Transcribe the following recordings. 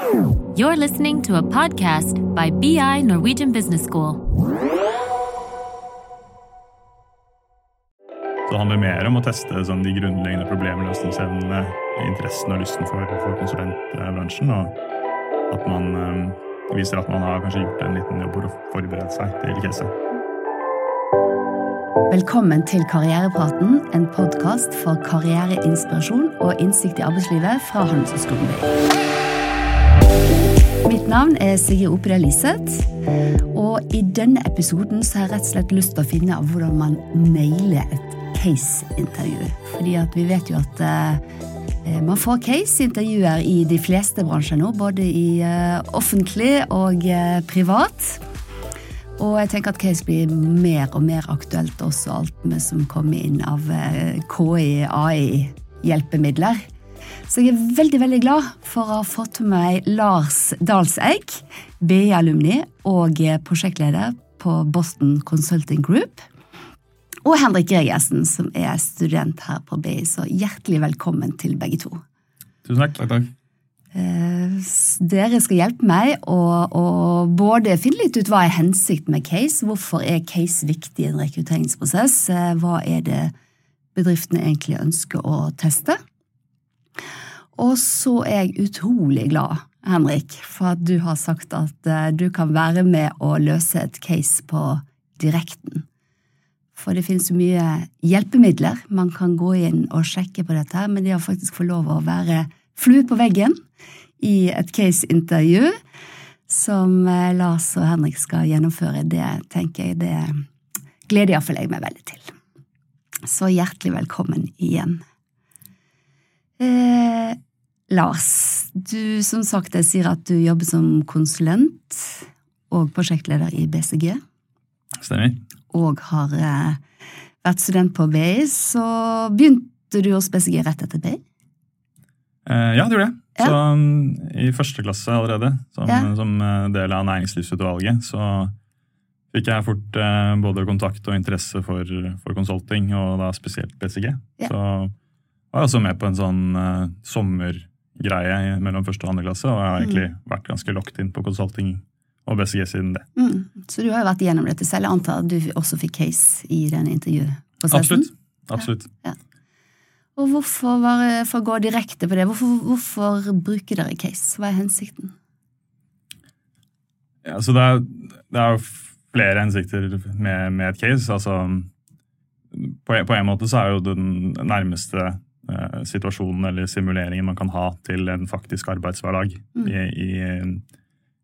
You're listening to a podcast by BI Norwegian Business School. Så det handler mer om å teste sånn, de grunnleggende problemløsningsevnene, interessen og lysten for, for konsulentbransjen. Og at man um, viser at man har kanskje gjort en liten jobb for å forberede seg til caset. Velkommen til Karrierepraten, en podkast for karriereinspirasjon og innsikt i arbeidslivet fra Handelshøyskolen BI. Mitt navn er Sigrid Opera Liseth, og i denne episoden så har jeg rett og slett lyst til å finne av hvordan man nailer et case-intervju. Fordi at vi vet jo at eh, man får case-intervjuer i de fleste bransjer nå, både i eh, offentlig og eh, privat. Og jeg tenker at case blir mer og mer aktuelt også, alt med som kommer inn av eh, KI, AI-hjelpemidler. Så jeg er veldig veldig glad for å ha fått med meg Lars Dalseig, BI-alumni og prosjektleder på Boston Consulting Group. Og Henrik Gregersen, som er student her på BI. Så hjertelig velkommen til begge to. Tusen takk. takk, takk. Eh, dere skal hjelpe meg å, å, både finne litt ut hva er hensikten med case, hvorfor er case viktig i en rekrutteringsprosess, eh, hva er det bedriftene egentlig ønsker å teste. Og så er jeg utrolig glad, Henrik, for at du har sagt at eh, du kan være med å løse et case på direkten. For det finnes jo mye hjelpemidler. Man kan gå inn og sjekke på dette, men det å faktisk få lov å være flue på veggen i et case-intervju som eh, Lars og Henrik skal gjennomføre, det tenker jeg det gleder iallfall jeg meg veldig til. Så hjertelig velkommen igjen. Eh, Lars, du som sagt jeg sier at du jobber som konsulent og prosjektleder i BCG. Stemmer. Og har eh, vært student på BI, så begynte du hos BCG rett etter BI? Eh, ja, det gjorde jeg. Ja. Så um, I første klasse allerede, som, Ja. som eh, del av næringslivsutvalget, så fikk jeg fort eh, både kontakt og interesse for, for consulting, og da spesielt BCG. Ja. Så var jeg også med på en sånn eh, sommergreie mellom første og andre klasse, og jeg har egentlig vært ganske locked inn på consulting og BCG siden det. Mm. Så du har jo vært igjennom dette selv. Jeg antar at du også fikk case i den intervjuprosessen? Absolutt. Absolutt. Og hvorfor, var, for å gå direkte på det, hvorfor, hvorfor bruker dere case? Hva er hensikten? Ja, så det er, det er flere hensikter med, med et case. Altså, på, en- på en måte så er jo den nærmeste situasjonen eller simuleringen man kan ha til en faktisk arbeidshverdag Mm. i,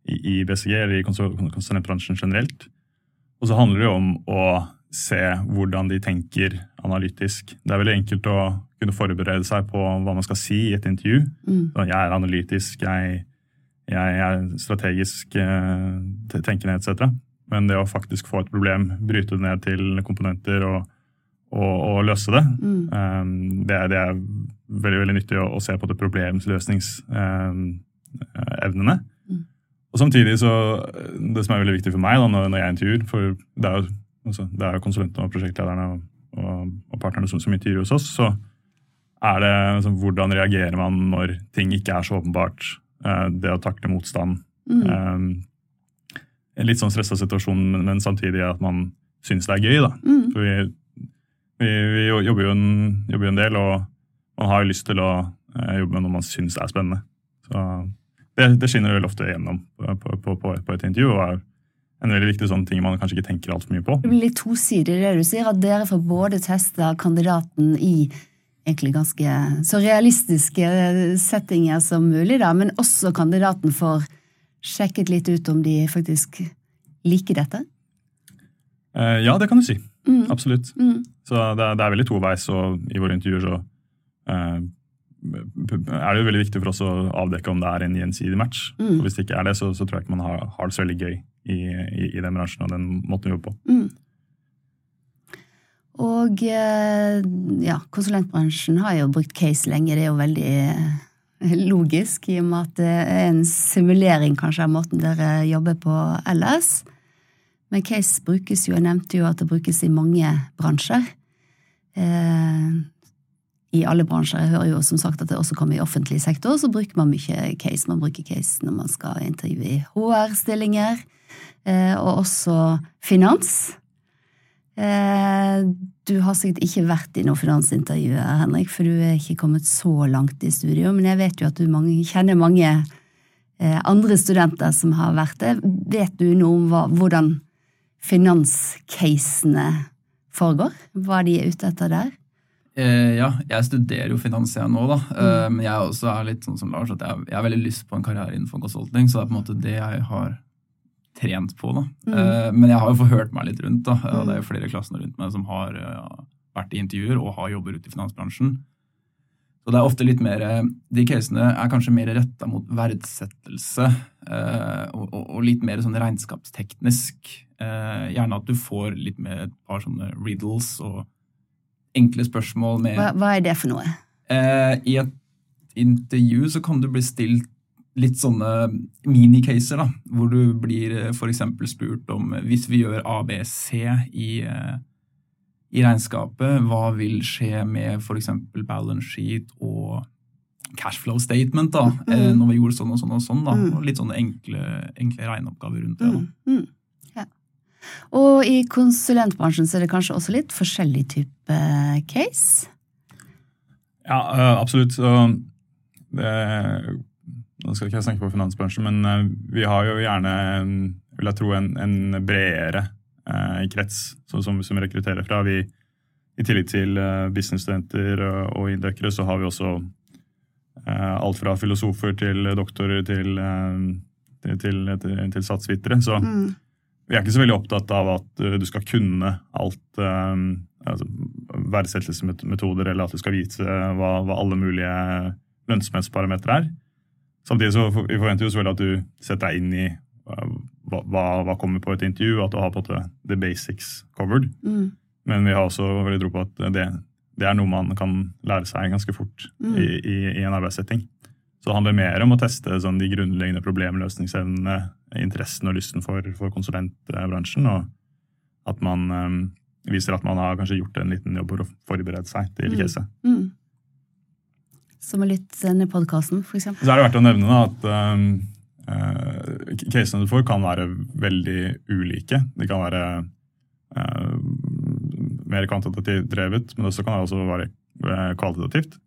i, i, BCG eller i konsul- konsulentbransjen generelt. Og så handler det jo om å se hvordan de tenker analytisk. Det er veldig enkelt å kunne forberede seg på hva man skal si i et intervju. Mm. Jeg er analytisk, jeg, jeg er strategisk eh, tenkende etc. Men det å faktisk få et problem, bryte det ned til komponenter og, og, å løse det, Mm. Um, det, er, det er veldig veldig nyttig å, å se på det problemløsningsevnene. Mm. Og samtidig så, Det som er veldig viktig for meg da, når, når jeg intervjuer for Det er jo, altså, det er jo konsulentene og prosjektlederne og, og, og partnerne som, som intervjuer hos oss. så er det altså, Hvordan reagerer man når ting ikke er så åpenbart? Uh, det å takle motstand. Mm. Um, en litt sånn stressa situasjon, men, men samtidig at man syns det er gøy. da. Mm. For vi, vi, vi jobber, jo en, jobber jo en del, og man har jo lyst til å eh, jobbe med noe man syns er spennende. Så det, det skinner vel ofte gjennom på, på, på, på et intervju, og er en veldig viktig sånn ting man kanskje ikke tenker altfor mye på. Det blir litt tosidig det du sier, at dere får både teste kandidaten i egentlig ganske så realistiske settinger som mulig, da, men også kandidaten får sjekket litt ut om de faktisk liker dette. Eh, ja, det kan du si. Mm. Absolutt. Mm. Så det, er- det er veldig toveis, og i våre intervjuer så eh, er det jo veldig viktig for oss å avdekke om det er en gjensidig match. Mm. Og hvis det ikke er det, så, så tror jeg ikke man har, har det så veldig gøy i, i, i den bransjen og den måten vi jobber på. Mm. Og eh, ja, konsulentbransjen har jo brukt case lenge, det er jo veldig eh, logisk, i og med at det er en simulering kanskje av måten dere jobber på ellers. Men case brukes jo, jeg nevnte jo at det brukes i mange bransjer. Eh, i alle bransjer. Jeg hører jo som sagt at det også kommer i offentlig sektor, så bruker man mye case. Man bruker case når man skal intervjue i HR-stillinger, eh, og også finans. Eh, du har sikkert ikke vært i noe finansintervju, Henrik, for du er ikke kommet så langt i studio, men jeg vet jo at du mange, kjenner mange eh, andre studenter som har vært det. Vet du noe om hva, hvordan finanscasene foregår? Hva de er ute etter der? Eh, ja, jeg studerer jo finans jeg nå, da. Eh, men jeg også er litt sånn som Lars, at jeg, jeg har veldig lyst på en karriere innenfor consulting, så det er på en måte det jeg har trent på. da. Eh, men jeg har jo forhørt meg litt rundt, da. og det er jo flere i klassen rundt meg som har ja, vært i intervjuer og har jobber ute i finansbransjen. Så det er ofte litt mer, De casene er kanskje mer retta mot verdsettelse eh, og, og, og litt mer sånn regnskapsteknisk. Eh, gjerne at du får litt med et par sånne riddles og enkle spørsmål med Hva, hva er det for noe? Eh, I et intervju så kan du bli stilt litt sånne minicaser, da, hvor du blir eh, f.eks. spurt om eh, hvis vi gjør ABC i, eh, i regnskapet, hva vil skje med f.eks. balance sheet og cashflow statement da, mm. når vi gjorde sånn og sånn og sånn. da, Mm. og Litt sånne enkle, enkle regneoppgaver rundt det. da. Mm, mm. Og i konsulentbransjen så er det kanskje også litt forskjellig type case? Ja, øh, absolutt. Det, nå skal ikke jeg snakke på finansbransjen, men vi har jo gjerne, vil jeg tro, en, en bredere krets som, som, som rekrutterer fra. Vi, I tillegg til businessstudenter og, og inndøkkere, så har vi også alt fra filosofer til doktorer til, til, til, til, til satsvitere. Så Mm. Vi er ikke så veldig opptatt av at uh, du skal kunne alt um, altså, verdsettelsesmetoder, eller at du skal vite hva, hva alle mulige lønnsomhetsparametere er. Samtidig så vi forventer jo selvfølgelig at du setter deg inn i hva, hva- kommer på et intervju, at du har på en måte the basics covered. Mm. Men vi har også veldig tro på at det, det er noe man kan lære seg ganske fort Mm. i, i, i en arbeidssetting. Så det handler mer om å teste sånn, de grunnleggende problemløsningsevnene, interessen og lysten for, for konsulentbransjen, og at man um, viser at man har kanskje gjort en liten jobb for å forberede seg til Mm. caset. Mm. Som å lytte til denne podkasten, for eksempel. Så er det verdt å nevne da, at um, uh, casene du får, kan være veldig ulike. De kan være uh, mer kvantitativt drevet, men også kan det også være kvalitativt.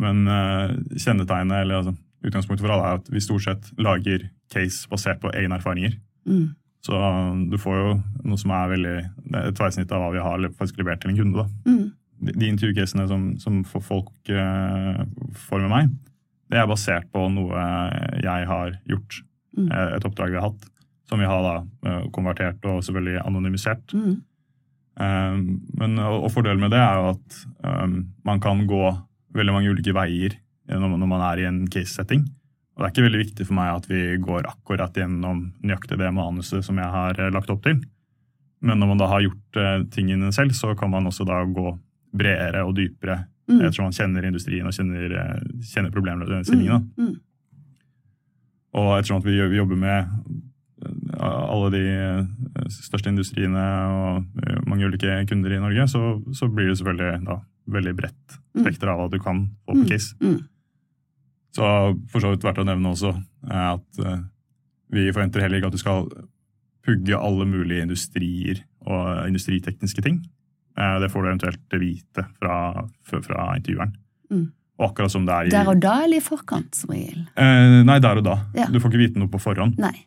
Men uh, kjennetegnet, eller altså, utgangspunktet for alle er at vi stort sett lager case basert på egne erfaringer. Mm. Så um, du får jo noe som er veldig et tverrsnitt av hva vi har faktisk levert til en kunde. Mm. de, de intervjucasene som, som folk uh, får med meg, det er basert på noe jeg har gjort. Mm. eh, Et oppdrag vi har hatt, som vi har da eh, konvertert og selvfølgelig anonymisert. Mm. Um, men, og, og fordelen med det er jo at um, man kan gå veldig mange ulike veier når, når man er i en case-setting. Og det er ikke veldig viktig for meg at vi går akkurat gjennom nøyaktig det manuset som jeg har eh, lagt opp til. Men når man da har gjort eh, tingene selv, så kan man også da gå bredere og dypere. Mm. Ettersom man kjenner industrien og kjenner, eh, kjenner problemstillingene. Mm. Mm. Og ettersom at vi, vi jobber med eh, alle de eh, største industriene og eh, mange ulike kunder i Norge, så, så blir det selvfølgelig da veldig bredt Mm. spekter av hva du kan få på Mm. case. Mm. Så for så vidt verdt å nevne også eh, at eh, vi forventer heller ikke at du skal pugge alle mulige industrier og industritekniske ting. Eh, Det får du eventuelt vite fra, fra, intervjueren. Mm. Og akkurat som det er i Der og da eller i forkant, som regel? Eh, Nei, der og da. Ja. Du får ikke vite noe på forhånd. Nei.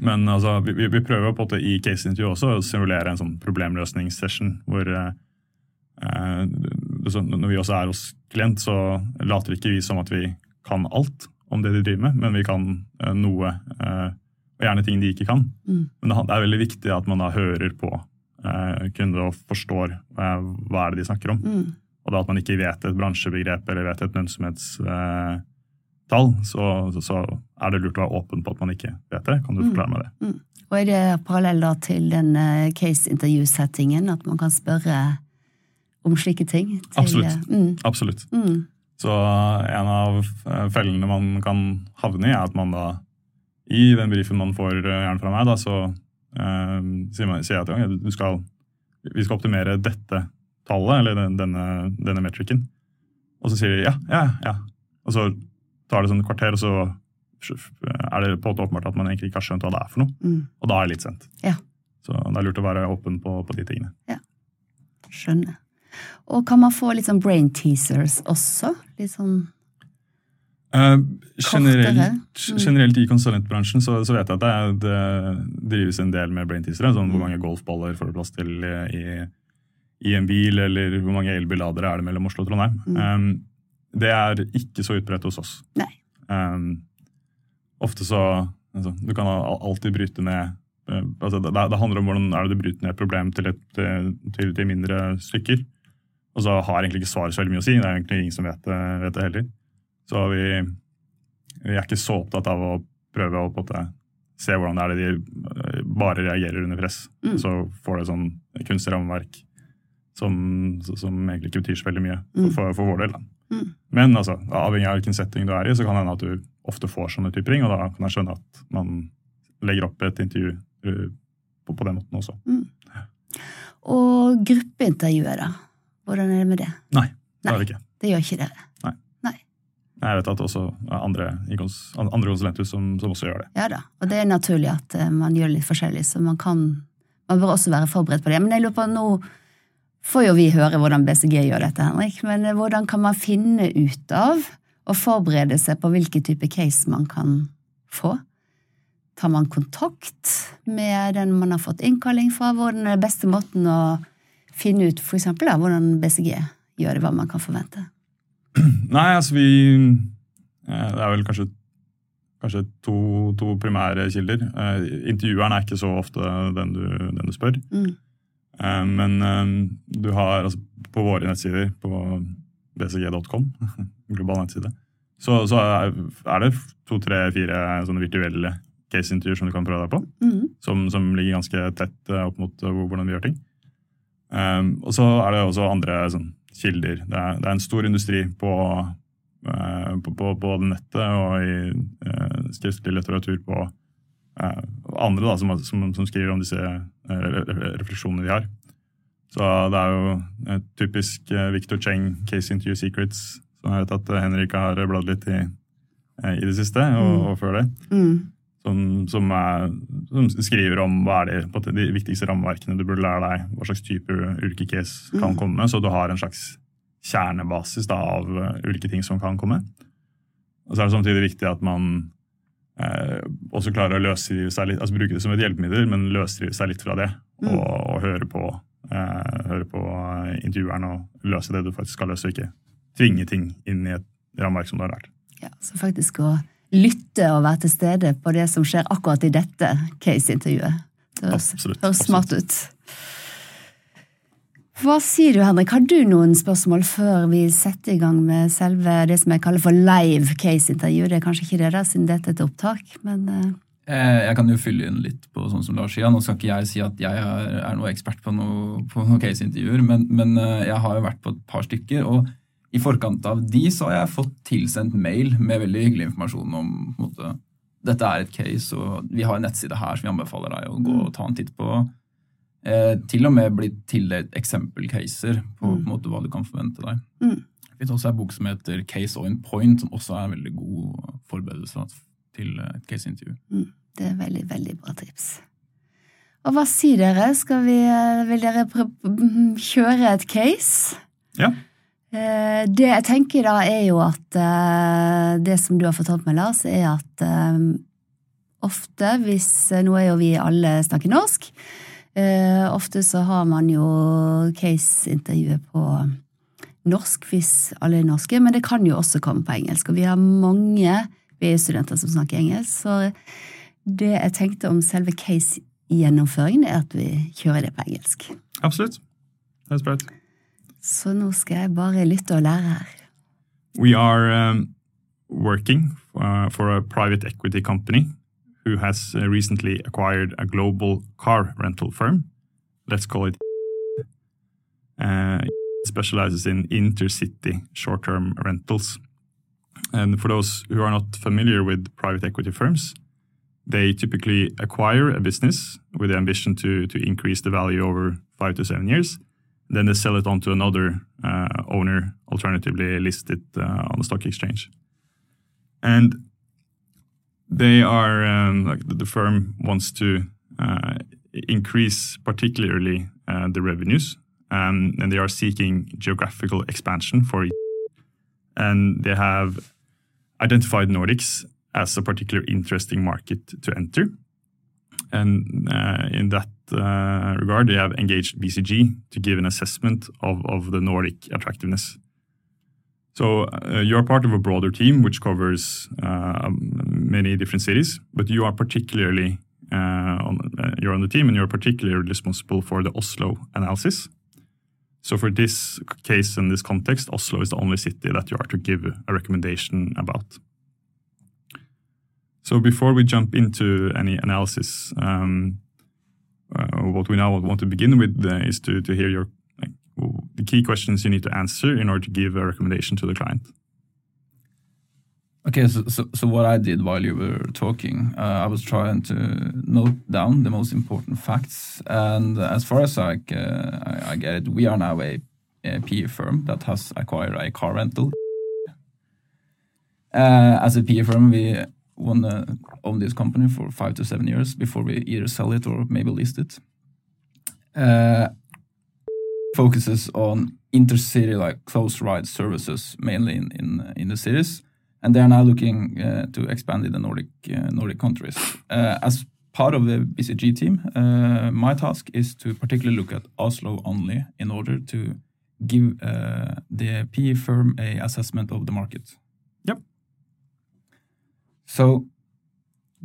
Men altså, vi, vi- prøver på det i case-intervjuet også å simulere en sånn problemløsningssession hvor eh, når vi også er hos klient, så later ikke vi som at vi kan alt om det de driver med, men vi kan eh, noe, eh, og gjerne ting de ikke kan. Mm. Men det, er veldig viktig at man da hører på eh, kunder og forstår eh, hva er det de snakker om. Mm. Og da at man ikke vet et bransjebegrep eller vet et lønnsomhetstall, så, så, så er det lurt å være åpen på at man ikke vet det. Kan du Mm. forklare meg det? Og er det parallell da til den eh, case-intervju-settingen, at man kan spørre om slike ting? Til, Absolutt. Mm. Absolutt. Mm. Så en av eh, fellene man kan havne i, er at man da i den brifen man får eh, gjerne fra meg, da, så eh, sier, man, sier jeg at ja, du skal, vi skal optimere dette tallet, eller den, denne, denne metricen. Og så sier de ja, ja, ja. Og så tar det sånn et kvarter, og så er det på en måte åpenbart at man egentlig ikke har skjønt hva det er for noe. Mm. Og da er det litt sent. Ja. Så det er lurt å være åpen på, på de tingene. Ja. Skjønner. Og kan man få litt sånn brain teasers også? Litt sånn Uh, generelt, Mm. generelt i konsulentbransjen så, så vet jeg at det, er- det drives en del med brain teasere. Sånn hvor mange golfballer får du plass til i, i en bil, eller hvor mange elbilladere er det mellom Oslo og Trondheim. Mm. Um, det er ikke så utbredt hos oss. Um, ofte så altså, Du kan alltid bryte ned eh, altså, det, det handler om hvordan er det du bryter ned et problem til, et, eh, til, til mindre stykker. Og så har egentlig ikke svaret så veldig mye å si. Det er egentlig ingen som vet det, vet det heller. Så vi, vi er ikke så opptatt av å prøve å måte se hvordan det er det de eh, bare reagerer under press. Mm. Så får det sånn kunstig rammeverk som, som egentlig ikke betyr så veldig mye for, Mm. for, for vår del. Mm. Men altså, avhengig av hvilken setting du er i, så kan det hende at du ofte får sånne typer ring, og da kan jeg skjønne at man legger opp et intervju eh, på, på den måten også. Og gruppeintervjuet, da? Hvordan er det med det? Nei, det Nei. har ikke. Det gjør ikke dere. Jeg vet at også er andre, andre konsulenthus som, som også gjør det. Ja da. Og det er naturlig at eh, man gjør litt forskjellig, så man kan Man bør også være forberedt på det. Men jeg lurer på, nå får jo vi høre hvordan BCG gjør dette, Henrik, men eh, hvordan kan man finne ut av og forberede seg på hvilken type case man kan få? Tar man kontakt med den man har fått innkalling fra? Hvordan er den beste måten å finne ut for eksempel, da, hvordan BCG gjør det, hva man kan forvente? Nei, altså vi eh, Det er vel kanskje, kanskje to, to primære kilder. Eh, Intervjueren er ikke så ofte den du, den du spør. Mm. Eh, Men du har altså, på våre nettsider, på bcg.com, global nettside, så, så er, det to, tre, fire sånne virtuelle case-intervjuer som du kan prøve deg på. Mm. som, som ligger ganske tett opp mot hvordan vi gjør ting. Um, og så er det også andre sånn, kilder. Det er, det er en stor industri på, uh, på, på, på nettet og i uh, skriftlig litteratur på uh, andre da, som, som, som skriver om disse re- re- refleksjonene de har. Så det er jo et typisk Victor Cheng, Case Interview Secrets, som jeg vet at Henrik har bladd litt i, i det siste, og, Mm. og før det Mm. Som, som, er, som skriver om hva er det, på de viktigste rammeverkene du burde lære deg, hva slags type ulike case kan Mm. komme, så du har en slags kjernebasis da, av uh, ulike ting som kan komme. Og så er det samtidig viktig at man eh, også klarer å løsrive seg litt, altså bruke det som et hjelpemiddel, men løsrive seg litt fra det, Mm. og, og høre på, eh, høre på eh, intervjueren og løse det du faktisk skal løse, og ikke tvinge ting inn i et rammeverk som du har lært. Ja, så faktisk å lytte og være til stede på det som skjer akkurat i dette case-intervjuet. Det høres, Absolutt, høres smart ut. Hva sier du, Henrik? Har du noen spørsmål før vi setter i gang med selve det som jeg kaller for live case-intervju? Det er kanskje ikke det, da, siden dette er et opptak, men eh, Eh, Jeg kan jo fylle inn litt på sånn som Lars sier. Nå skal ikke jeg si at jeg er, noe ekspert på noe, på noen case-intervjuer, men, men eh, jeg har jo vært på et par stykker. og i forkant av de så har jeg fått tilsendt mail med veldig hyggelig informasjon om på måte, dette er et case, og vi har en nettside her som vi anbefaler deg å gå og ta en titt på. Eh, til og med blitt tildelt eksempelcaser på, på en måte, hva du kan forvente deg. Mm. Det finnes også en bok som heter Case on Point, som også er en veldig god forberedelse til et caseintervju. det er veldig, veldig bra tips. Og hva sier dere? Skal vi, eh, vil dere kjøre et case? Ja. Eh, Det jeg tenker da, er jo at eh, det som du har fortalt meg, Lars, er at eh, ofte hvis Nå er jo vi alle snakker norsk. Ofte så har man jo case-intervjuet på norsk hvis alle er norske, men det kan jo også komme på engelsk. Og vi har mange BI-studenter som snakker engelsk, så det jeg tenkte om selve case-gjennomføringen, er at vi kjører det på engelsk. Absolutt. Det er sprøtt. Så nå skal jeg bare lytte og lære her. We are um, working uh, for a private equity company who has uh, recently acquired a global car rental firm. Let's call it. Uh, it specializes in intercity short term rentals. And for those who are not familiar with private equity firms, they typically acquire a business with the ambition to, to increase the value over five to seven years Then they sell it on to another uh, owner, alternatively list it uh, on the stock exchange. And they are um, like the, firm wants to uh, increase particularly uh, the revenues, um, and they are seeking geographical expansion for it. And they have identified Nordics as a particular interesting market to enter. And uh, in that regard, they have engaged BCG to give an assessment of, the Nordic attractiveness. So uh, you're part of a broader team which covers uh, many different cities, but you are particularly uh, uh, you're on the team and you're particularly responsible for the Oslo analysis. So for this case and this context, Oslo is the only city that you are to give a recommendation about. So before we jump into any analysis, um, uh, what we now want to begin with uh, is to, to hear your like, the key questions you need to answer in order to give a recommendation to the client. Okay, so, so, so what I did while you were talking, uh, I was trying to note down the most important facts. And as far as I, uh, I, I get it, we are now a, a PE firm that has acquired a car rental. Uh, as a PE firm, we want to own this company for five to seven years before we either sell it or maybe list it. Uh, focuses on intercity like close ride services mainly in, in, in the cities and they are now looking uh, to expand in the Nordic uh, Nordic countries. Uh, as part of the BCG team, uh, my task is to particularly look at Oslo only in order to give uh, the PE firm a assessment of the market. So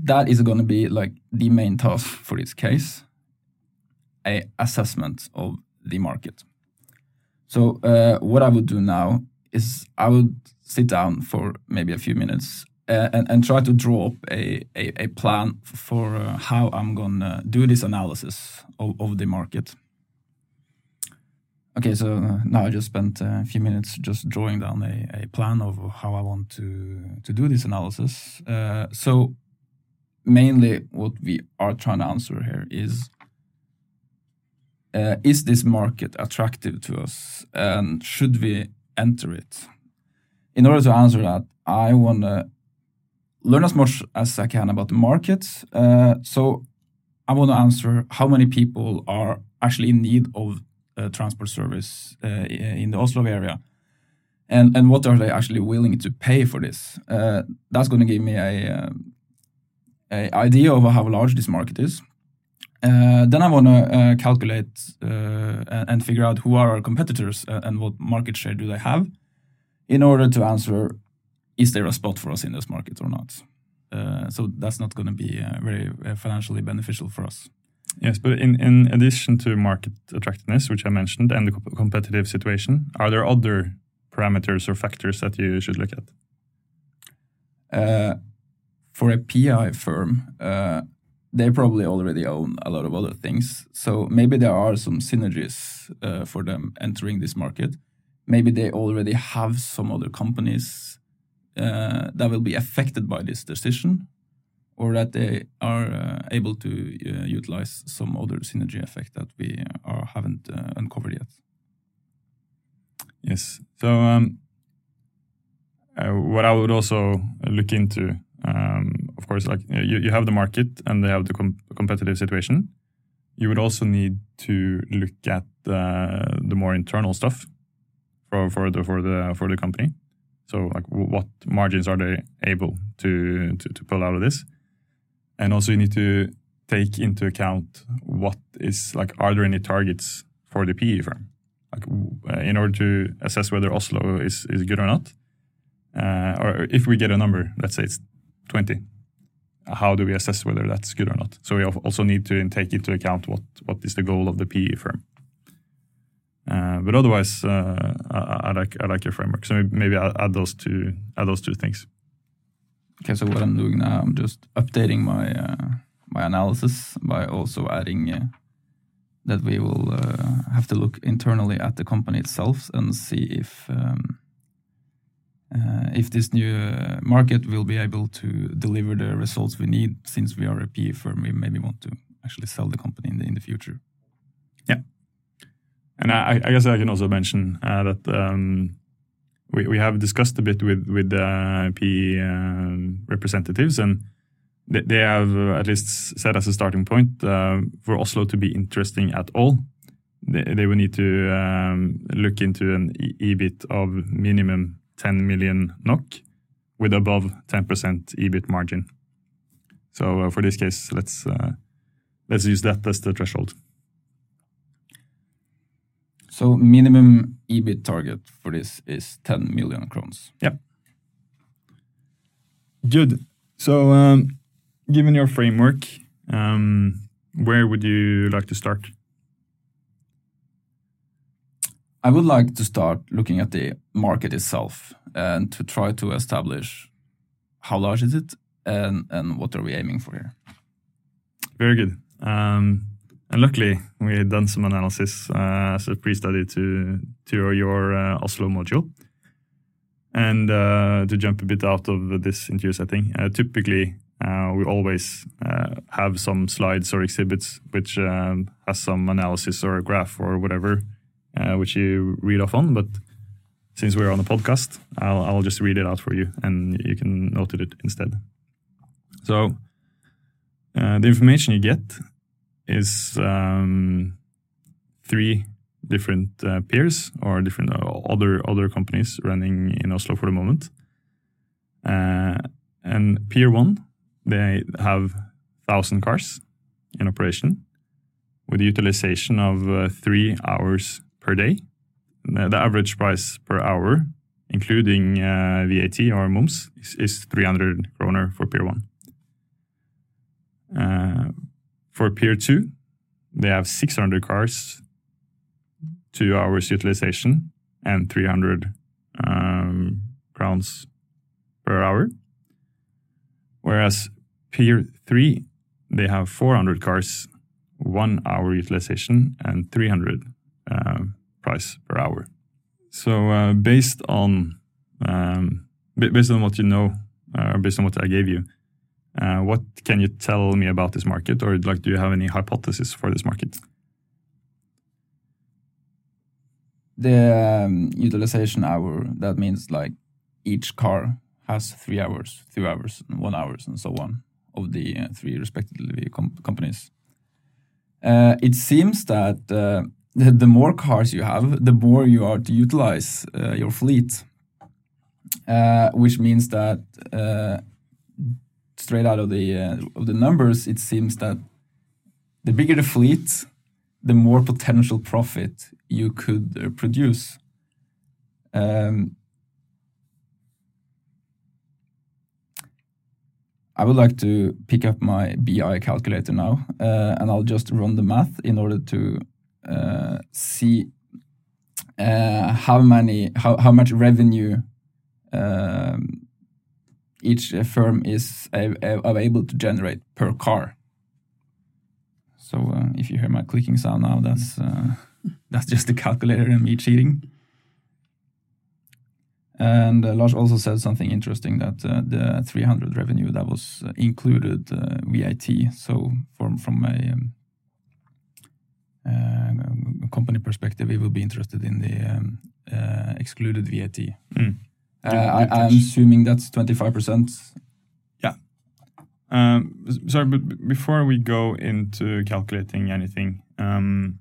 that is going to be like the main task for this case, a assessment of the market. So uh, what I would do now is I would sit down for maybe a few minutes uh, and, and try to draw up a, a, a plan for uh, how I'm going to do this analysis of, of the market. Okay, so uh, now I just spent a few minutes just drawing down a, a plan of how I want to, to do this analysis. Uh, so, mainly what we are trying to answer here is uh, is this market attractive to us and should we enter it? in order to answer that, I want to learn as much as I can about the market. Uh, so I want to answer how many people are actually in need of transport service uh, in the Oslo area, and and what are they actually willing to pay for this? Uh, that's going to give me a, uh, a idea of how large this market is. Uh, then I want to calculate and figure out who are our competitors and what market share do they have in order to answer is there a spot for us in this market or not? Uh, so that's not going to be uh, very uh, financially beneficial for us. Yes, but in, in addition to market attractiveness, which I mentioned, and the competitive situation, are there other parameters or factors that you should look at? Uh, for a PI firm, uh, they probably already own a lot of other things. So maybe there are some synergies uh, for them entering this market maybe they already have some other companies uh, that will be affected by this decision, or that they are uh, able to uh, utilize some other synergy effect that we are, haven't uh, uncovered yet. Yes. So, um, uh, what I would also look into, um, of course, like you, you have the market and they have the com competitive situation. You would also need to look at uh, the more internal stuff for for the for the for the company. So like what margins are they able to, to, to pull out of this? And also you need to take into account what is like are there any targets for the PE firm? Like uh, in order to assess whether Oslo is is good or not. Uh, or if we get a number, let's say it's 20, how do we assess whether that's good or not? So we also need to take into account what what is the goal of the PE firm. Uh, but otherwise, uh, I, I, like I like your framework. So maybe I'll add those two add those two things. Okay, so what I'm doing now, I'm just updating my uh, my analysis by also adding uh, that we will uh, have to look internally at the company itself and see if um, if this new market will be able to deliver the results we need. Since we are a PE firm, we maybe want to actually sell the company in the in the future. Yeah. And I, I guess I can also mention uh, that um, we, we have discussed a bit with with uh, PE um, representatives, and they, they have uh, at least said as a starting point uh, for Oslo to be interesting at all, they, they will need to um, look into an EBIT of minimum 10 million NOK with above 10% EBIT margin. So uh, for this case, let's uh, let's use that as the threshold. So minimum EBIT target for this is 10 million crowns. Yep. Good. So, um, given your framework, um, where would you like to start? I would like to start looking at the market itself and to try to establish how large is it and, and what are we aiming for here. Very good. Um, and luckily, we had done some analysis uh, as a pre-study to to your uh, Oslo module. And uh, to jump a bit out of this interview setting, uh, typically uh, we always uh, have some slides or exhibits which um, has some analysis or a graph or whatever which you read off on. But since we're on a podcast, I'll, I'll just read it out for you, and you can note it instead. So the information you get is um, three different uh, peers or different uh, other other companies running in Oslo for the moment. Uh, and peer One, they have thousand cars in operation with utilization of uh, three hours per day. The average price per hour, including uh, VAT or mums, is, is 300 kroner for Peer One. For Peer 2, they have 600 cars, two hours utilization, and 300 um, crowns per hour. Whereas Peer 3, they have 400 cars, one hour utilization, and 300 uh, price per hour. So uh, based on um, based on what you know, uh, based on what I gave you, what can you tell me about this market, or like, do you have any hypothesis for this market? The um, utilization hour that means like each car has three hours, two hours, and one hours, and so on of the uh, three respectively com companies. Uh, it seems that uh, the, more cars you have, the more you are to utilize uh, your fleet, uh, which means that straight out of the uh, of the numbers, it seems that the bigger the fleet, the more potential profit you could uh, produce. Um, I would like to pick up my BI calculator now, uh, and I'll just run the math in order to uh, see uh, how many how how much revenue um, each firm is able to generate per car. So uh, if you hear my clicking sound now, that's uh, that's just the calculator and me cheating. And uh, Lars also said something interesting that uh, the 300 revenue that was uh, included uh, VAT. So from from a, um, company perspective, we will be interested in the um, excluded VAT. Mm. Uh, I, am assuming that's 25%. Yeah. Um, sorry, but before we go into calculating anything, um,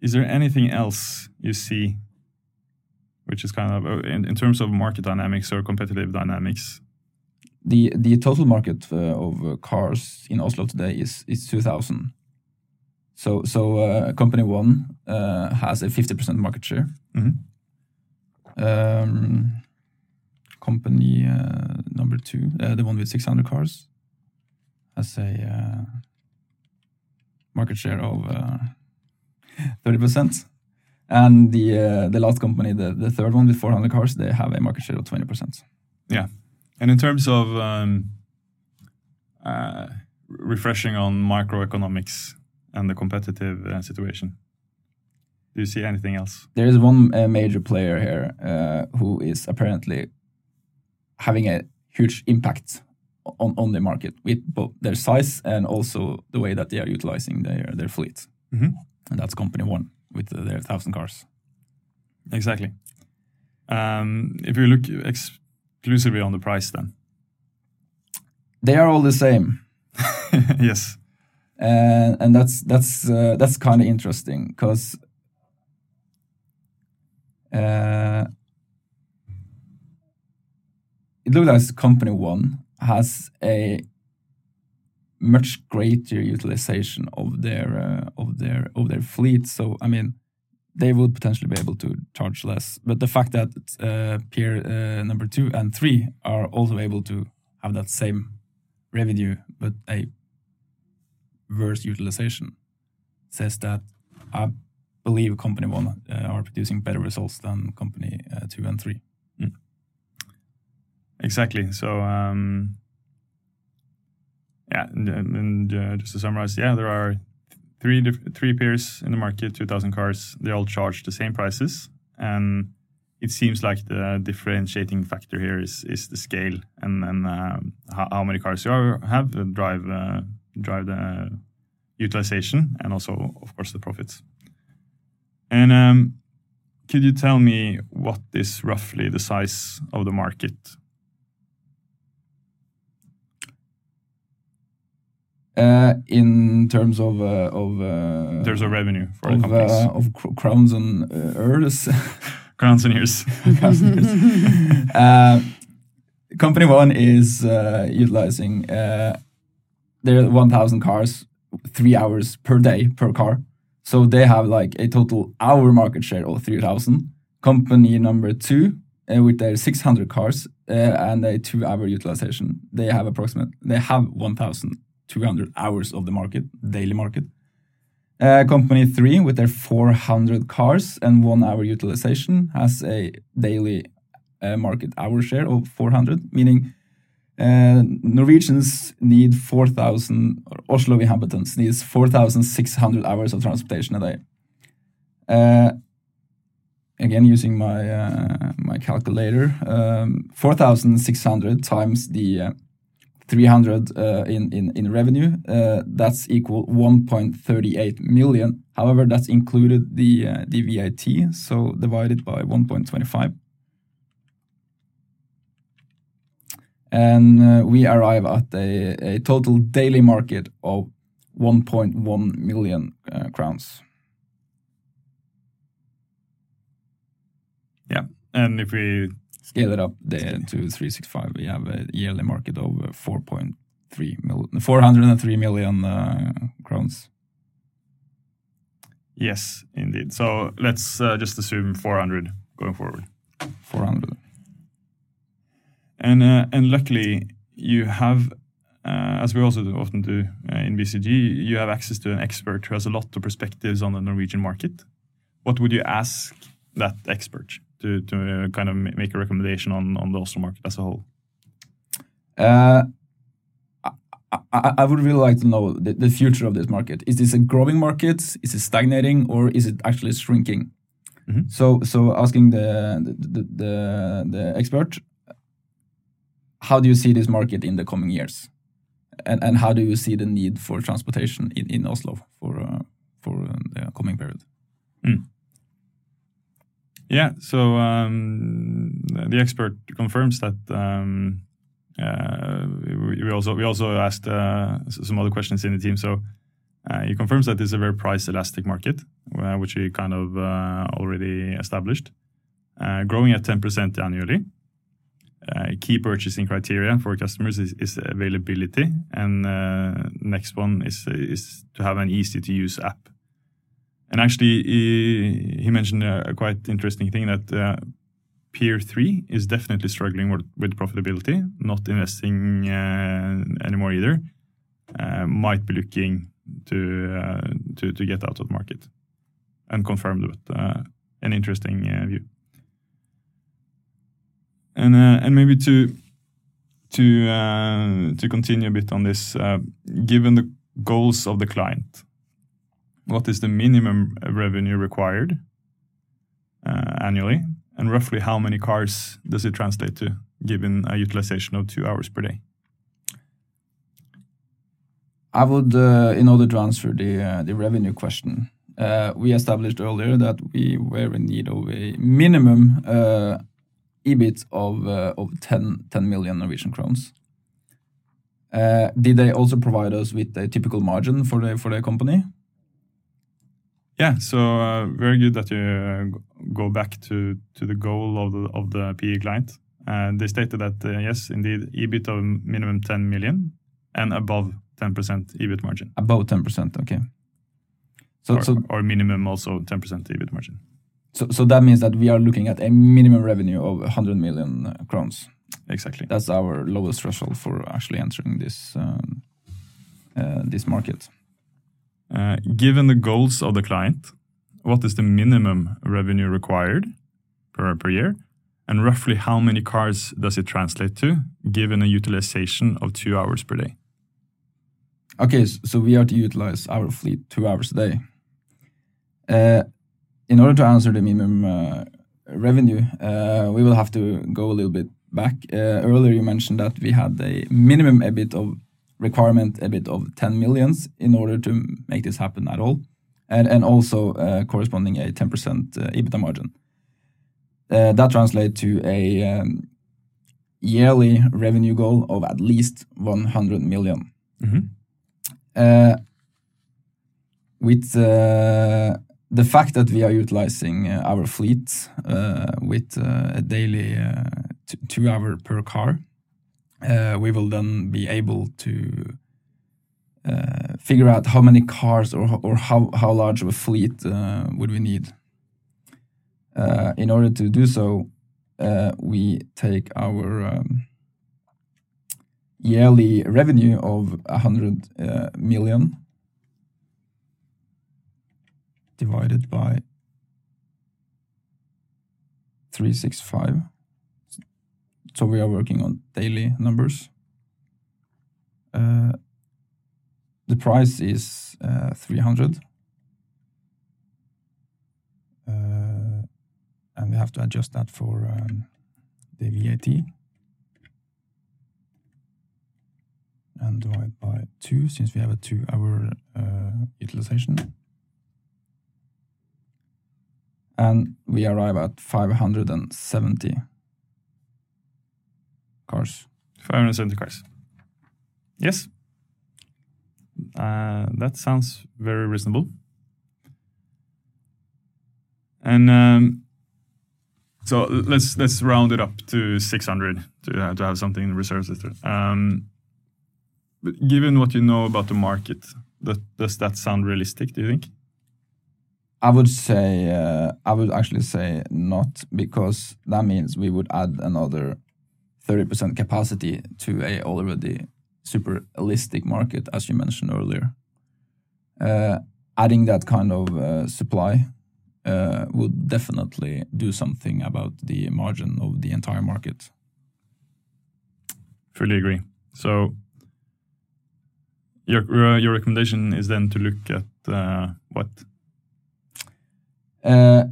is there anything else you see which is kind of uh, in, in terms of market dynamics or competitive dynamics? The the total market uh, of uh, cars in Oslo today is is 2,000. So so uh, company one uh, has a 50% market share. Mm -hmm. Um, company uh, number two, uh, the one with 600 cars, has a uh, market share of 30%. And the uh, the last company, the, the third one with 400 cars, they have a market share of 20%. Yeah. And in terms of um, uh, refreshing on microeconomics and the competitive uh, situation, do you see anything else? There is one uh, major player here uh, who is apparently having a huge impact on, on the market with both their size and also the way that they are utilizing their their fleet. Mm -hmm. And that's company one. with their thousand cars. Exactly. Um, if you look exclusively on the price, then They are all the same. yes, and and that's that's uh, that's kind of interesting because uh, it looks like company one has a much greater utilization of their uh, of their of their fleet. So I mean, they would potentially be able to charge less. But the fact that uh, peer uh, number two and three are also able to have that same revenue, but a worse utilization, says that believe company one uh, are producing better results than company uh, two and three. exactly. So um, yeah, and, and uh, just to summarize, yeah, there are three three peers in the market, two thousand cars. They all charge the same prices, and it seems like the differentiating factor here is is the scale and and um, how, how many cars you are, have drive uh, drive the utilization and also of course the profits. And um, could you tell me what is roughly the size of the market? Uh, in terms of uh, of uh, There's a revenue for the of, companies. uh, of cr- crowns and uh, earls. Crowns and ears. uh, company one is uh, utilizing uh, their 1,000 cars, three hours per day per car. So they have like a total hour market share of 3,000. Company number two, uh, with their 600 cars uh, and a two-hour utilization, they have approximate. They have 1,200 hours of the market, daily market. Uh, company three, with their 400 cars and one hour utilization, has a daily uh, market hour share of 400, meaning uh, Norwegians need 4,000, or Oslo inhabitants needs 4,600 hours of transportation a day. Uh, again, using my uh, my calculator, um, 4,600 times the uh, 300 uh, in, in, in revenue, that's equal 1.38 million. However, that's included the, the VAT, so divided by 1.25. And uh, we arrive at a, a total daily market of 1.1 million uh, crowns. yeah. And if we Scale it up the, to 365, we have a yearly market of uh, 4.3 million, 403 million uh, crowns. yes, indeed. So let's uh, just assume 400 going forward. 400. And uh, and luckily you have, uh, as we also do- often do uh, in BCG, you have access to an expert who has a lot of perspectives on the Norwegian market. What would you ask that expert to to uh, kind of make a recommendation on on the Oslo market as a whole? Uh, I, I, would really like to know the, the future of this market. Is this a growing market? Is it stagnating, or is it actually shrinking? Mhm. So, so asking the the, the the expert, how do you see this market in the coming years, and and how do you see the need for transportation in, in Oslo for uh, for uh, the coming period? Yeah, so um, the expert confirms that. Um, uh, we, also we also asked uh, some other questions in the team. So uh, he confirms that it's a very price elastic market, uh, which we kind of uh, already established, growing at ten percent annually. Uh, key purchasing criteria for customers is, is availability, and uh, next one is is to have an easy to use app. And actually, he, he mentioned a, a quite interesting thing that uh, Peer 3 is definitely struggling with, with profitability, not investing uh, anymore either. Uh, might be looking to, uh, to to get out of the market and confirmed with an interesting view. And uh, and maybe to to uh, to continue a bit on this, uh, given the goals of the client, what is the minimum revenue required uh, annually, and roughly how many cars does it translate to, given a utilization of two hours per day? I would, uh, in order to answer the uh, the revenue question, we established earlier that we were in need of a minimum EBIT of uh, of 10, 10 million Norwegian crowns. Uh, did they also provide us with a typical margin for the for the company? Yeah, so uh, very good that you uh, go back to, to the goal of the of the PE client. Uh, they stated that uh, yes, indeed, EBIT of minimum 10 million and above 10% EBIT margin, About ten percent. Okay. So or, so or minimum also 10% EBIT margin. So so that means that we are looking at a minimum revenue of 100 million uh, crowns. Exactly. That's our lowest threshold for actually entering this um, uh, this market. Uh, given the goals of the client, what is the minimum revenue required per, per year? And roughly how many cars does it translate to, given a utilization of two hours per day? Okay, so we are to utilize our fleet two hours a day. Uh, in order to answer the minimum uh, revenue, uh, we will have to go a little bit back. Uh, earlier, you mentioned that we had a minimum EBIT of requirement EBIT of 10 millions in order to make this happen at all, and and also uh, corresponding a 10% uh, EBITDA margin. Uh, that translates to a um, yearly revenue goal of at least 100 million uh, with uh, the fact that we are utilizing uh, our fleet uh, with uh, a daily two hour per car, we will then be able to figure out how many cars or, or how, how large of a fleet would we need. In order to do so, we take our um, yearly revenue of 100 uh, million divided by 365. So we are working on daily numbers. Uh, the price is uh, 300. Uh, and we have to adjust that for um, the VAT. and divide by two since we have a two hour uh, utilization. And we arrive at 570 cars. 570 cars. Yes. Uh, that sounds very reasonable. And um, so let's let's round it up to 600 to have, to have something in reserve. Um, but given what you know about the market, that, does that sound realistic? Do you think? I would say, uh, I would actually say not, because that means we would add another 30% capacity to a already super elastic market, as you mentioned earlier. Uh, adding that kind of uh, supply uh, would definitely do something about the margin of the entire market. Fully agree. So your uh, your recommendation is then to look at uh, what Uh,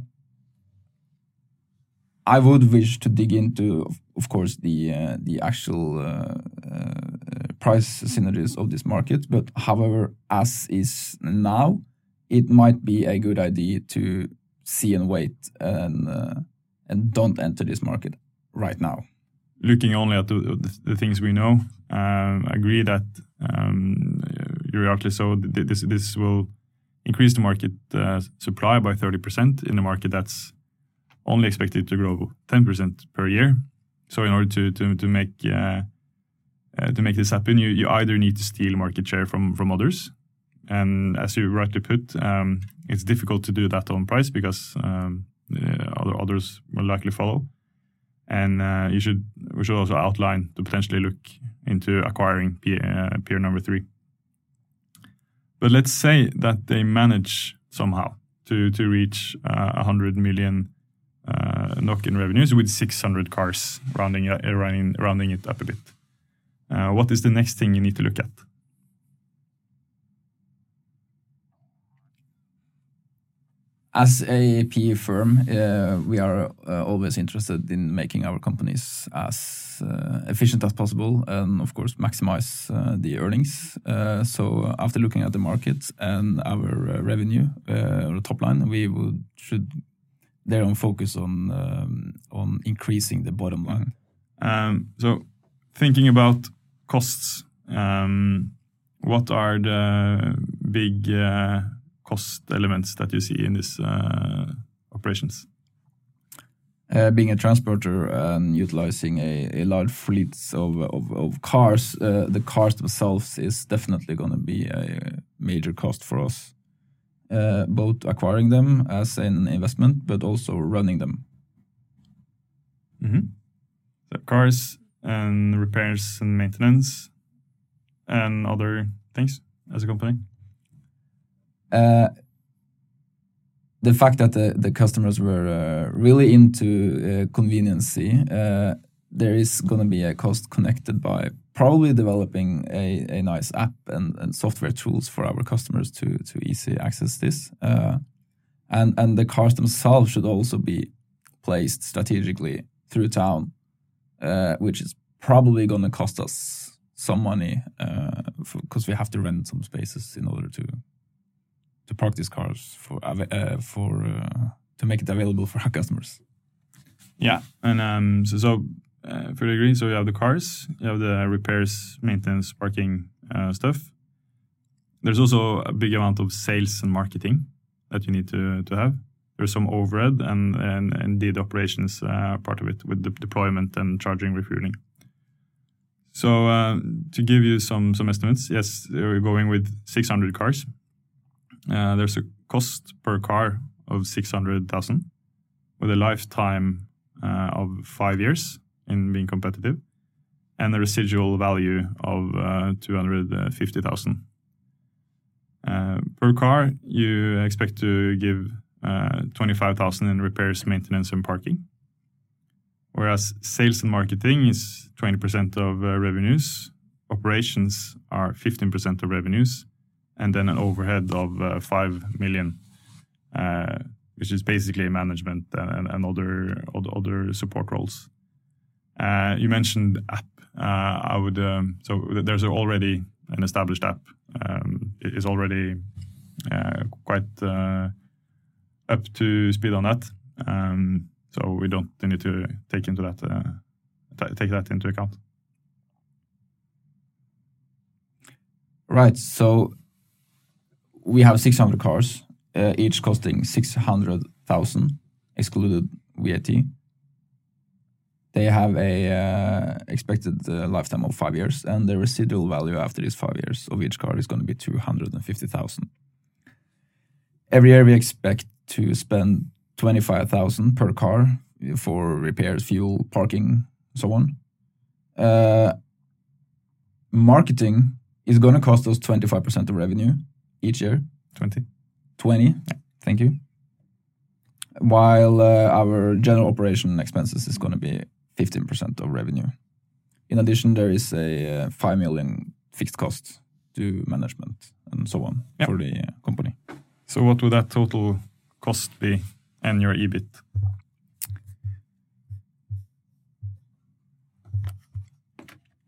I would wish to dig into, of, course, the uh, the actual uh, uh, price synergies of this market. But however, as is now, it might be a good idea to see and wait and uh, and don't enter this market right now. looking only at the, the, things we know, um, agree that um, rightly so. This this will increase the market uh, supply by 30% in a market that's only expected to grow 10% per year. So in order to to to make uh, uh, to make this happen, you you either need to steal market share from from others, and as you rightly put, um, it's difficult to do that on price because um, uh, other others will likely follow and uh, you should we should also outline to potentially look into acquiring peer, uh, peer number three. But let's say that they manage somehow to to reach uh, 100 million uh, NOK in revenues with 600 cars, rounding uh, rounding, rounding it up a bit. Uh, what is the next thing you need to look at? As a PE firm, uh, we are uh, always interested in making our companies as uh, efficient as possible and, of course, maximize uh, the earnings. Uh, so, after looking at the market and our uh, revenue or top line, we would should thereon focus on um, on increasing the bottom line. Um, so, thinking about costs, um, what are the big cost elements that you see in these uh, operations? Uh, being a transporter and utilizing a, a large fleet of, of, of cars, uh, the cars themselves is definitely going to be a major cost for us. Uh, both acquiring them as an investment, but also running them. Mm -hmm. So cars and repairs and maintenance and other things as a company? Uh, the fact that the, the customers were uh, really into uh, conveniency, uh, there is going to be a cost connected by probably developing a, a nice app and, and software tools for our customers to to easy access this. Uh, and and the cars themselves should also be placed strategically through town, uh, which is probably going to cost us some money because we have to rent some spaces in order to to park these cars for uh, for uh, to make it available for our customers. Yeah, and um, so so uh, fully agree. So you have the cars, you have the repairs, maintenance, parking uh, stuff. There's also a big amount of sales and marketing that you need to to have. There's some overhead and and indeed operations uh, part of it with the deployment and charging, refueling. So uh, to give you some some estimates, yes, we're going with 600 cars uh, there's a cost per car of 600,000 with a lifetime uh, of five years in being competitive and a residual value of uh, 250,000. Uh, per car, you expect to give uh, 25,000 in repairs, maintenance, and parking. Whereas sales and marketing is 20% of revenues, operations are 15% of revenues, and then an overhead of uh, 5 million, uh, which is basically management and, and other, other support roles. Uh, you mentioned app. I would um, so there's already an established app. Um, it is already quite up to speed on that. Um, so we don't need to take into that uh, take that into account. Right. So we have 600 cars, uh, each costing 600,000, excluded VAT. They have a uh, expected uh, lifetime of five years, and the residual value after these five years of each car is going to be 250,000. Every year we expect to spend 25,000 per car for repairs, fuel, parking, and so on. Uh, marketing is going to cost us 25% of revenue each year? 20. 20, thank you. While uh, our general operation expenses is going to be 15% of revenue. In addition, there is a uh, 5 million fixed cost to management and so on for the uh, company. So, what would that total cost be and your EBIT?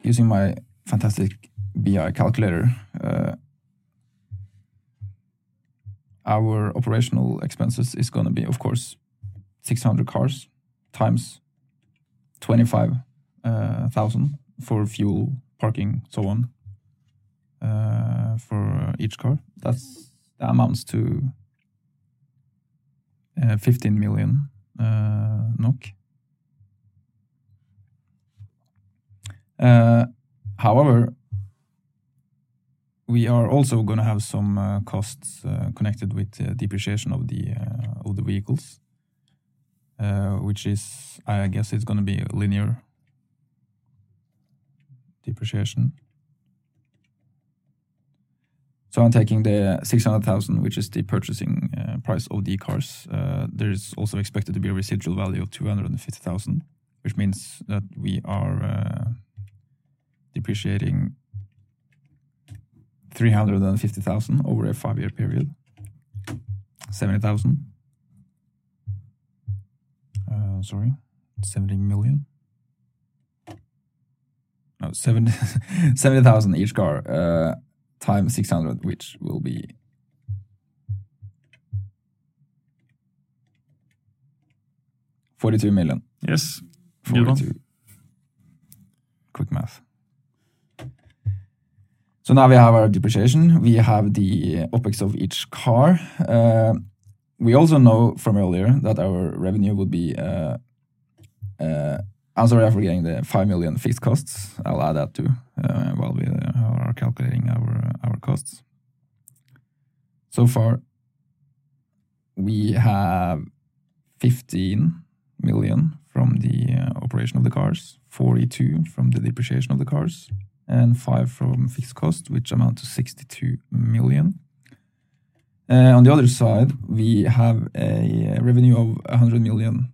Using my fantastic BI calculator, uh, our operational expenses is going to be, of course, 600 cars times 25,000 uh, for fuel, parking, so on, uh, for each car. That's that amounts to uh, 15 million uh, NOK. Uh, however, we are also going to have some uh, costs uh, connected with uh, depreciation of the of the vehicles, which is, I guess, it's going to be linear depreciation. So I'm taking the 600,000, which is the purchasing uh, price of the cars. Uh, there is also expected to be a residual value of 250,000, which means that we are uh, depreciating 350,000 over a five-year period. 70,000 sorry, 70 million. No, 70 70,000 each car uh, times 600, which will be Forty-two million. Yes. Forty-two. Quick math. So now we have our depreciation. We have the opex of each car. Uh, we also know from earlier that our revenue would be. I'm sorry, I'm forgetting the five million fixed costs. I'll add that too uh, while we uh, are calculating our our costs. So far, we have 15 million from the operation of the cars, 42 from the depreciation of the cars, and 5 from fixed cost, which amount to 62 million. Uh, on the other side, we have a revenue of 100 million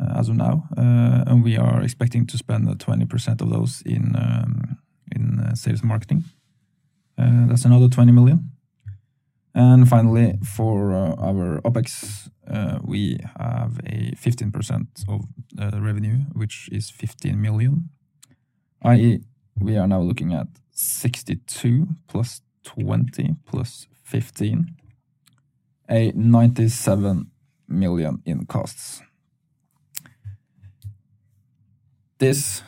uh, as of now, uh, and we are expecting to spend uh, 20% of those in um, in sales and marketing. That's another 20 million. And finally, for our OpEx, we have a 15% of revenue, which is 15 million. I.e., we are now looking at 62 plus 20 plus 15, a 97 million in costs. This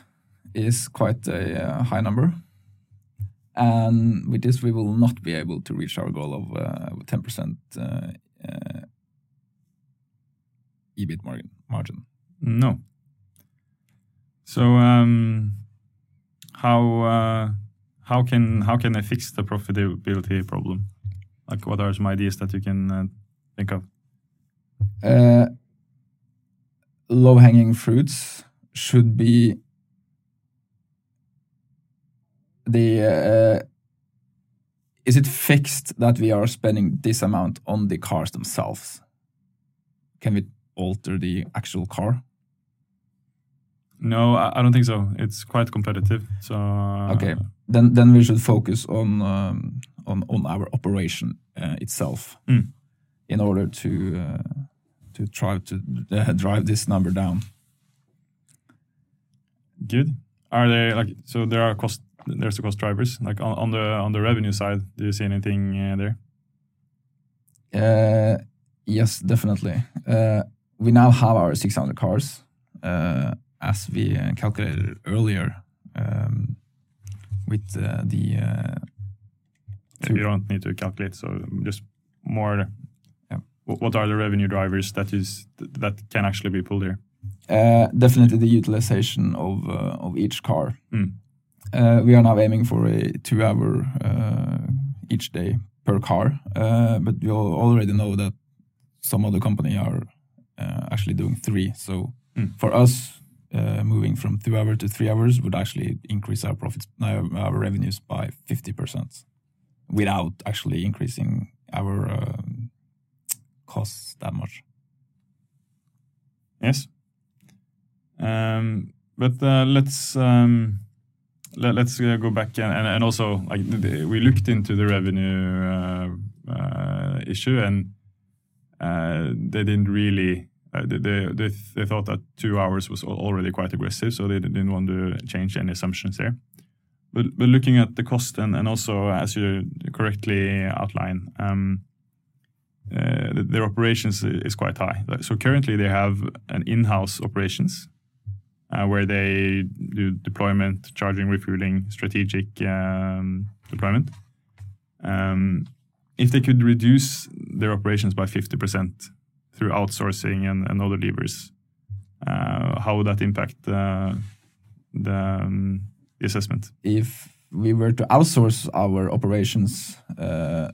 is quite a uh, high number. And with this, we will not be able to reach our goal of uh, 10% uh, uh, EBIT margin. margin. No. So um, how uh, how can how can I fix the profitability problem? Like, what are some ideas that you can uh, think of? Uh, low hanging fruits should be the uh, is it fixed that we are spending this amount on the cars themselves? Can we alter the actual car? No, I, I don't think so. It's quite competitive. So uh, Okay, then then we should focus on um, on on our operation uh, itself Mm. in order to uh, to try to uh, drive this number down. good. Are there like so? There are cost. There's the cost drivers. Like on, on the on the revenue side, do you see anything uh, there? Uh, yes, definitely. Uh, we now have our 600 cars, uh, as we uh, calculated earlier, um, with uh, the uh, You don't need to calculate. So just more. Yeah. What are the revenue drivers that is that can actually be pulled here? uh, definitely the utilization of uh, of each car. Mm. Uh, we are now aiming for a two-hour uh, each day per car, uh, but we al- already know that some other company are uh, actually doing three. So Mm. for us, uh, moving from two hours to three hours would actually increase our profits, our, our revenues by fifty percent, without actually increasing our um, costs that much. Yes. Um, but uh, let's um, let, us uh, go back and, and, and also like we looked into the revenue uh, uh, issue and uh, they didn't really uh, they, they, they thought that two hours was already quite aggressive, so they didn't want to change any assumptions there. But but looking at the cost and, and also as you correctly outline, um, uh, their operations is quite high. So currently they have an in-house operations uh, where they do deployment, charging, refueling, strategic um, deployment. Um, if they could reduce their operations by 50% through outsourcing and, other levers, uh, how would that impact uh, the, um, assessment? if we were to outsource our operations, uh,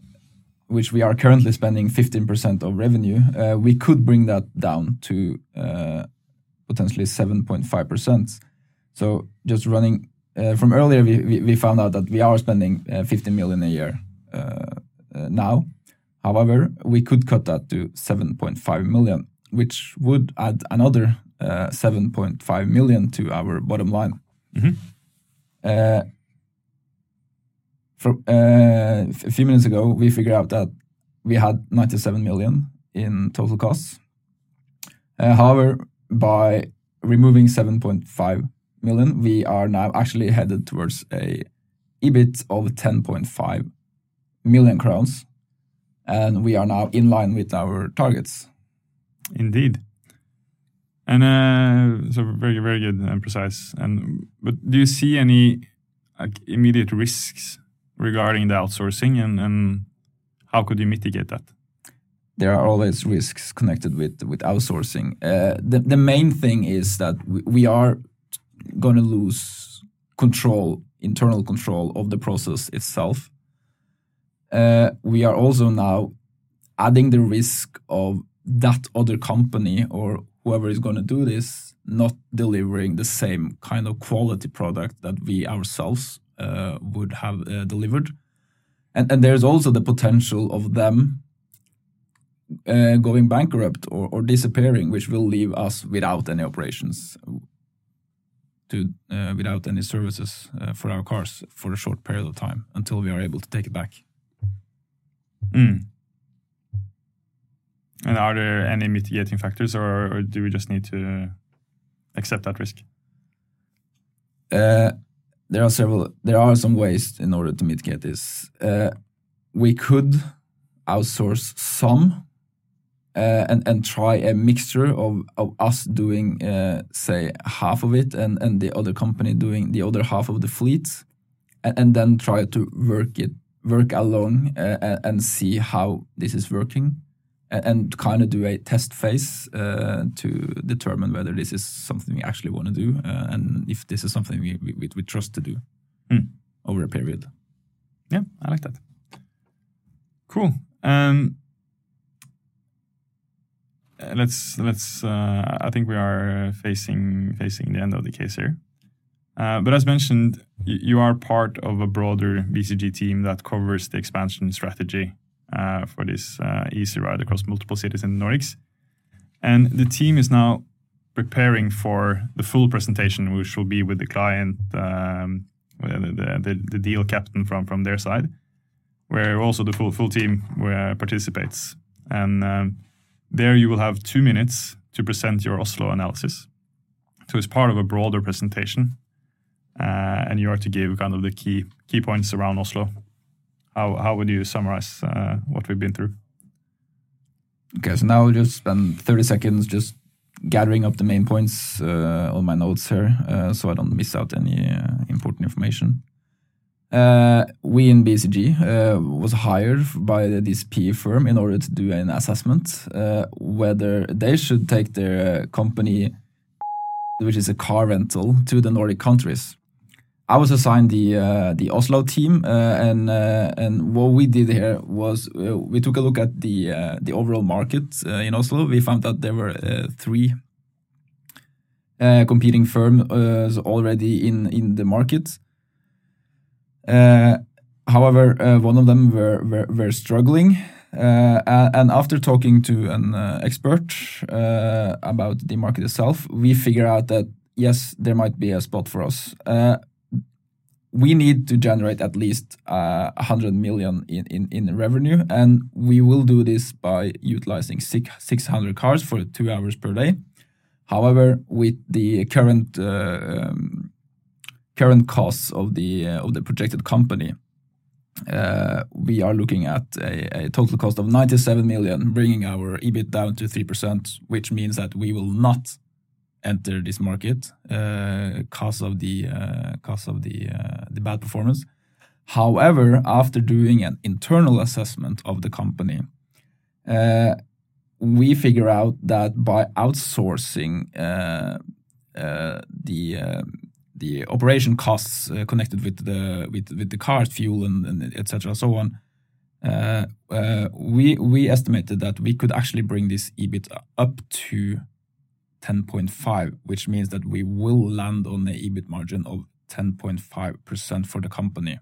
which we are currently spending 15% of revenue, uh, we could bring that down to uh, potentially 7.5%. So just running uh, from earlier, we, we, found out that we are spending uh, 15 million a year now. However, we could cut that to 7.5 million, which would add another uh, 7.5 million to our bottom line. Uh, for, uh, a few minutes ago, we figured out that we had 97 million in total costs. Uh, however, by removing 7.5 million, we are now actually headed towards a EBIT of 10.5 million crowns, and we are now in line with our targets. Indeed. And uh, so very, very good and precise. And but do you see any like, immediate risks regarding the outsourcing, and, and how could you mitigate that? There are always risks connected with with outsourcing. Uh, the the main thing is that we, we are going to lose control, internal control of the process itself. Uh, we are also now adding the risk of that other company or whoever is going to do this not delivering the same kind of quality product that we ourselves uh, would have uh, delivered. And, and there's also the potential of them uh, going bankrupt or, or disappearing, which will leave us without any operations, to uh, without any services uh, for our cars for a short period of time until we are able to take it back. Mm. And are there any mitigating factors, or, or do we just need to accept that risk? Uh, there are several. There are some ways in order to mitigate this. Uh, we could outsource some uh, and and try a mixture of, of us doing uh, say half of it and and the other company doing the other half of the fleet, and, and then try to work it work along uh, and see how this is working and kind of do a test phase uh, to determine whether this is something we actually want to do uh, and if this is something we, we, we trust to do mm. over a period. Yeah, I like that. Cool. Um, let's let's. Uh, I think we are facing facing the end of the case here. Uh, but as mentioned, you are part of a broader BCG team that covers the expansion strategy uh, for this uh, easy ride across multiple cities in the Nordics. And the team is now preparing for the full presentation, which will be with the client, um, the, the, the, deal captain from, from their side, where also the full, full team participates. And um, there you will have two minutes to present your Oslo analysis. So it's part of a broader presentation, uh, and you are to give kind of the key key points around Oslo how how would you summarize uh, what we've been through? Okay, so now I'll just spend 30 seconds just gathering up the main points uh, on my notes here, uh, so I don't miss out any uh, important information. Uh, we in BCG uh, was hired by this PE firm in order to do an assessment whether they should take their company, which is a car rental, to the Nordic countries. I was assigned the uh, the Oslo team, uh, and uh, and what we did here was uh, we took a look at the uh, the overall market uh, in Oslo. We found that there were three competing firms already in in the market. however, one of them were were, were struggling, and after talking to an expert about the market itself, we figured out that yes, there might be a spot for us we need to generate at least uh, 100 million in, in, in revenue, and we will do this by utilizing six, 600 cars for two hours per day. However, with the current uh, um, current costs of the uh, of the projected company, uh, we are looking at a, a, total cost of 97 million, bringing our EBIT down to 3%, which means that we will not enter this market uh, cause of the uh, cause of the uh, the bad performance. However, after doing an internal assessment of the company, uh, we figure out that by outsourcing uh, uh, the the operation costs connected with the with, with the cars, fuel, and, and etc. so on, we we estimated that we could actually bring this EBIT up to 10.5, which means that we will land on the EBIT margin of 10.5% for the company,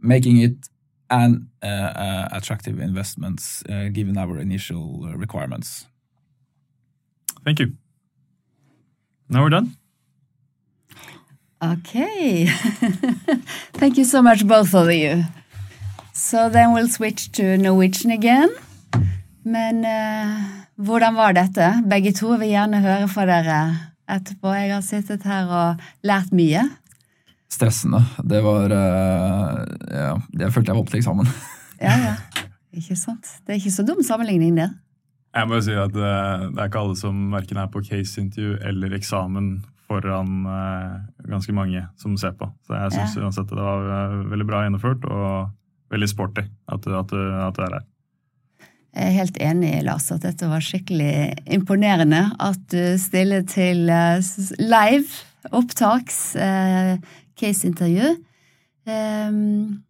making it an uh, uh, attractive investments uh, given our initial uh, requirements. Thank you. Now we're done. Okay. Thank you so much, both of you. So then we'll switch to Norwegian again. Hvordan var dette? Begge to vil gjerne høre fra dere etterpå. Jeg har sittet her og lært mye. Stressende. Det var uh, Ja, det følte jeg var opp til eksamen. ja, ja. Ikke sant. Det er ikke så dum sammenligning, det. Jeg må jo si at uh, Det er ikke alle som verken er på case-intervju eller eksamen foran uh, ganske mange som ser på. Så jeg syns ja. uansett det var veldig bra gjennomført og veldig sporty at, at, at du er her. Jeg er helt enig, Lars, at dette var skikkelig imponerende. At du stiller til live opptaks case-intervju. Um,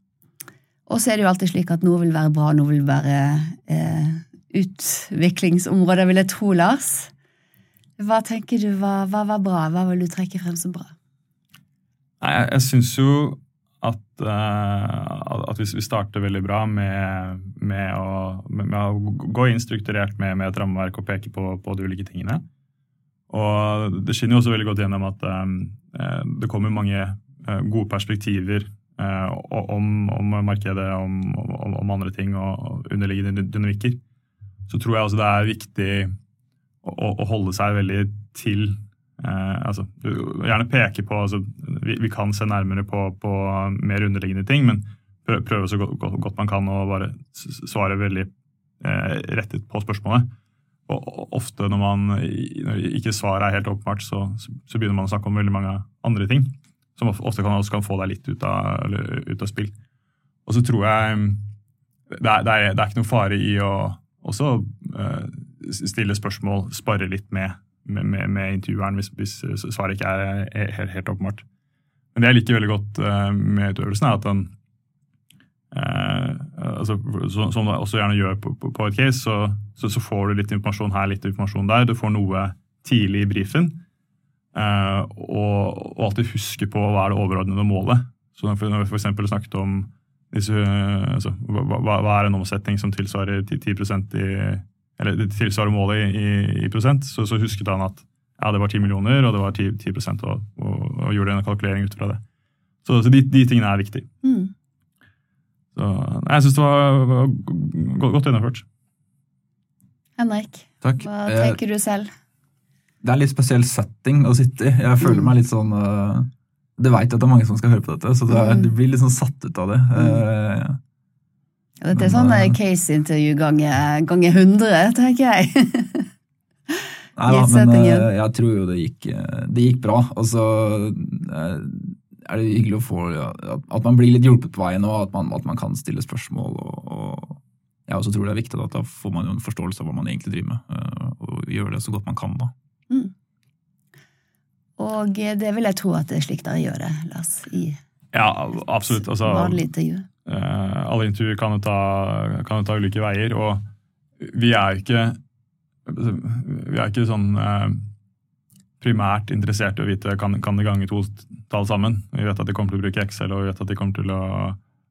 og så er det jo alltid slik at noe vil være bra, noe vil være eh, utviklingsområder, vil jeg tro, Lars. Hva tenker du hva, hva, var bra? Hva vil du trekke frem som bra? Nei, jeg, jeg syns jo at, uh, at vi, vi, starter veldig bra med, med, å, med, å, gå inn strukturert med, med, et rammeverk og peke på, på, de ulike tingene. Og det skinner jo også veldig godt gjennom at um, det kommer mange gode perspektiver uh, om, om, markedet, om, om, om, andre ting og underliggende dynamikker, så tror jeg også det er viktig å, å holde seg veldig til eh, altså, Gjerne peke på altså, vi, vi, kan se nærmere på, på, mer underliggende ting, men prøve så godt, godt, man kan å bare svare veldig eh, rettet på spørsmålet. Og ofte når man når ikke svaret er helt åpenbart, så, så begynner man å snakke om veldig mange andre ting som ofte kan, kan få deg litt ut av, ut av, spill. Og så tror jeg mm, det er, det, er, det er, ikke noe fare i å også eh, stille spørsmål, spare litt med, med, med, med intervjueren hvis, hvis, svaret ikke er, er helt, helt, åpenbart. Men det jeg liker veldig godt uh, med utøvelsen, er at den eh, altså, Som du også gjerne gjør på, på, på et case, så, så, så, får du litt informasjon her, litt informasjon der. Du får noe tidlig i brifen. Eh, og, og, alltid huske på hva er det overordnede målet. Så når vi f.eks. snakket om disse, altså, hva, hva, er en omsetning som tilsvarer 10, 10 i, eller det tilsvarer målet i, i, i prosent, så, så, husket han at ja, det var 10 millioner, og det var 10, 10 og, og, og, gjorde en kalkulering ut fra det. Så, så de, de, tingene er viktige. Mm. Så jeg syns det var, var godt, godt gjennomført. Henrik, Takk. hva tenker du selv? Det er en litt spesiell setting å sitte i. Jeg føler meg litt sånn uh, Det veit jeg at det er mange som skal høre på dette, så det, er, mm. det blir litt sånn satt ut av det. Uh, dette er sånn uh, case-intervju ganger gange 100, tenker jeg. Nei da, men jeg tror jo det gikk, det gikk bra. Og så er det hyggelig å få at, man blir litt hjulpet på veien, og at man, at man kan stille spørsmål. Og, og jeg også tror det er viktig at da får man jo en forståelse av hva man egentlig driver med, og gjør det så godt man kan. da. Mm. Og det vil jeg tro at det er slik dere gjør det, Lars, i ja, absolutt. Altså, vanlig intervju. Uh, alle intervjuer kan jo, ta, kan jo ta ulike veier, og vi er ikke Vi er ikke sånn uh, primært interessert i å vite kan, kan det gange to tall sammen. Vi vet at de kommer til å bruke Excel, og vi vet at de kommer til å,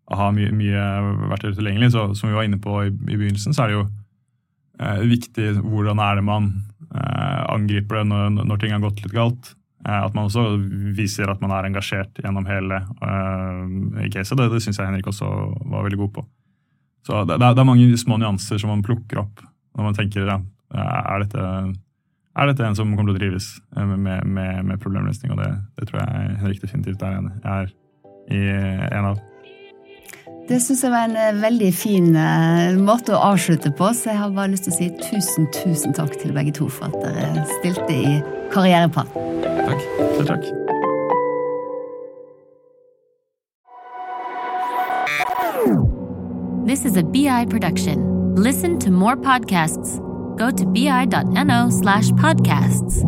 ha mye, mye verktøy tilgjengelig. Så som vi var inne på i, i begynnelsen, så er det jo uh, viktig hvordan er det man Eh, angriper det når, når, ting har gått litt galt. Eh, at man også viser at man er engasjert gjennom hele uh, caset. Det, det syns jeg Henrik også var veldig god på. Så det, det, er mange små nyanser som man plukker opp når man tenker ja, er dette, er dette en som kommer til å drives med, med, med problemløsning. Og det, det, tror jeg Henrik definitivt er, er i en av. Det syns jeg var en eh, veldig fin eh, måte å avslutte på, så jeg har bare lyst til å si tusen, tusen takk til begge to for at dere stilte i Karriereprat. Takk. Selv takk. This is a BI production. Listen to more podcasts. Go to bi.no slash podcasts.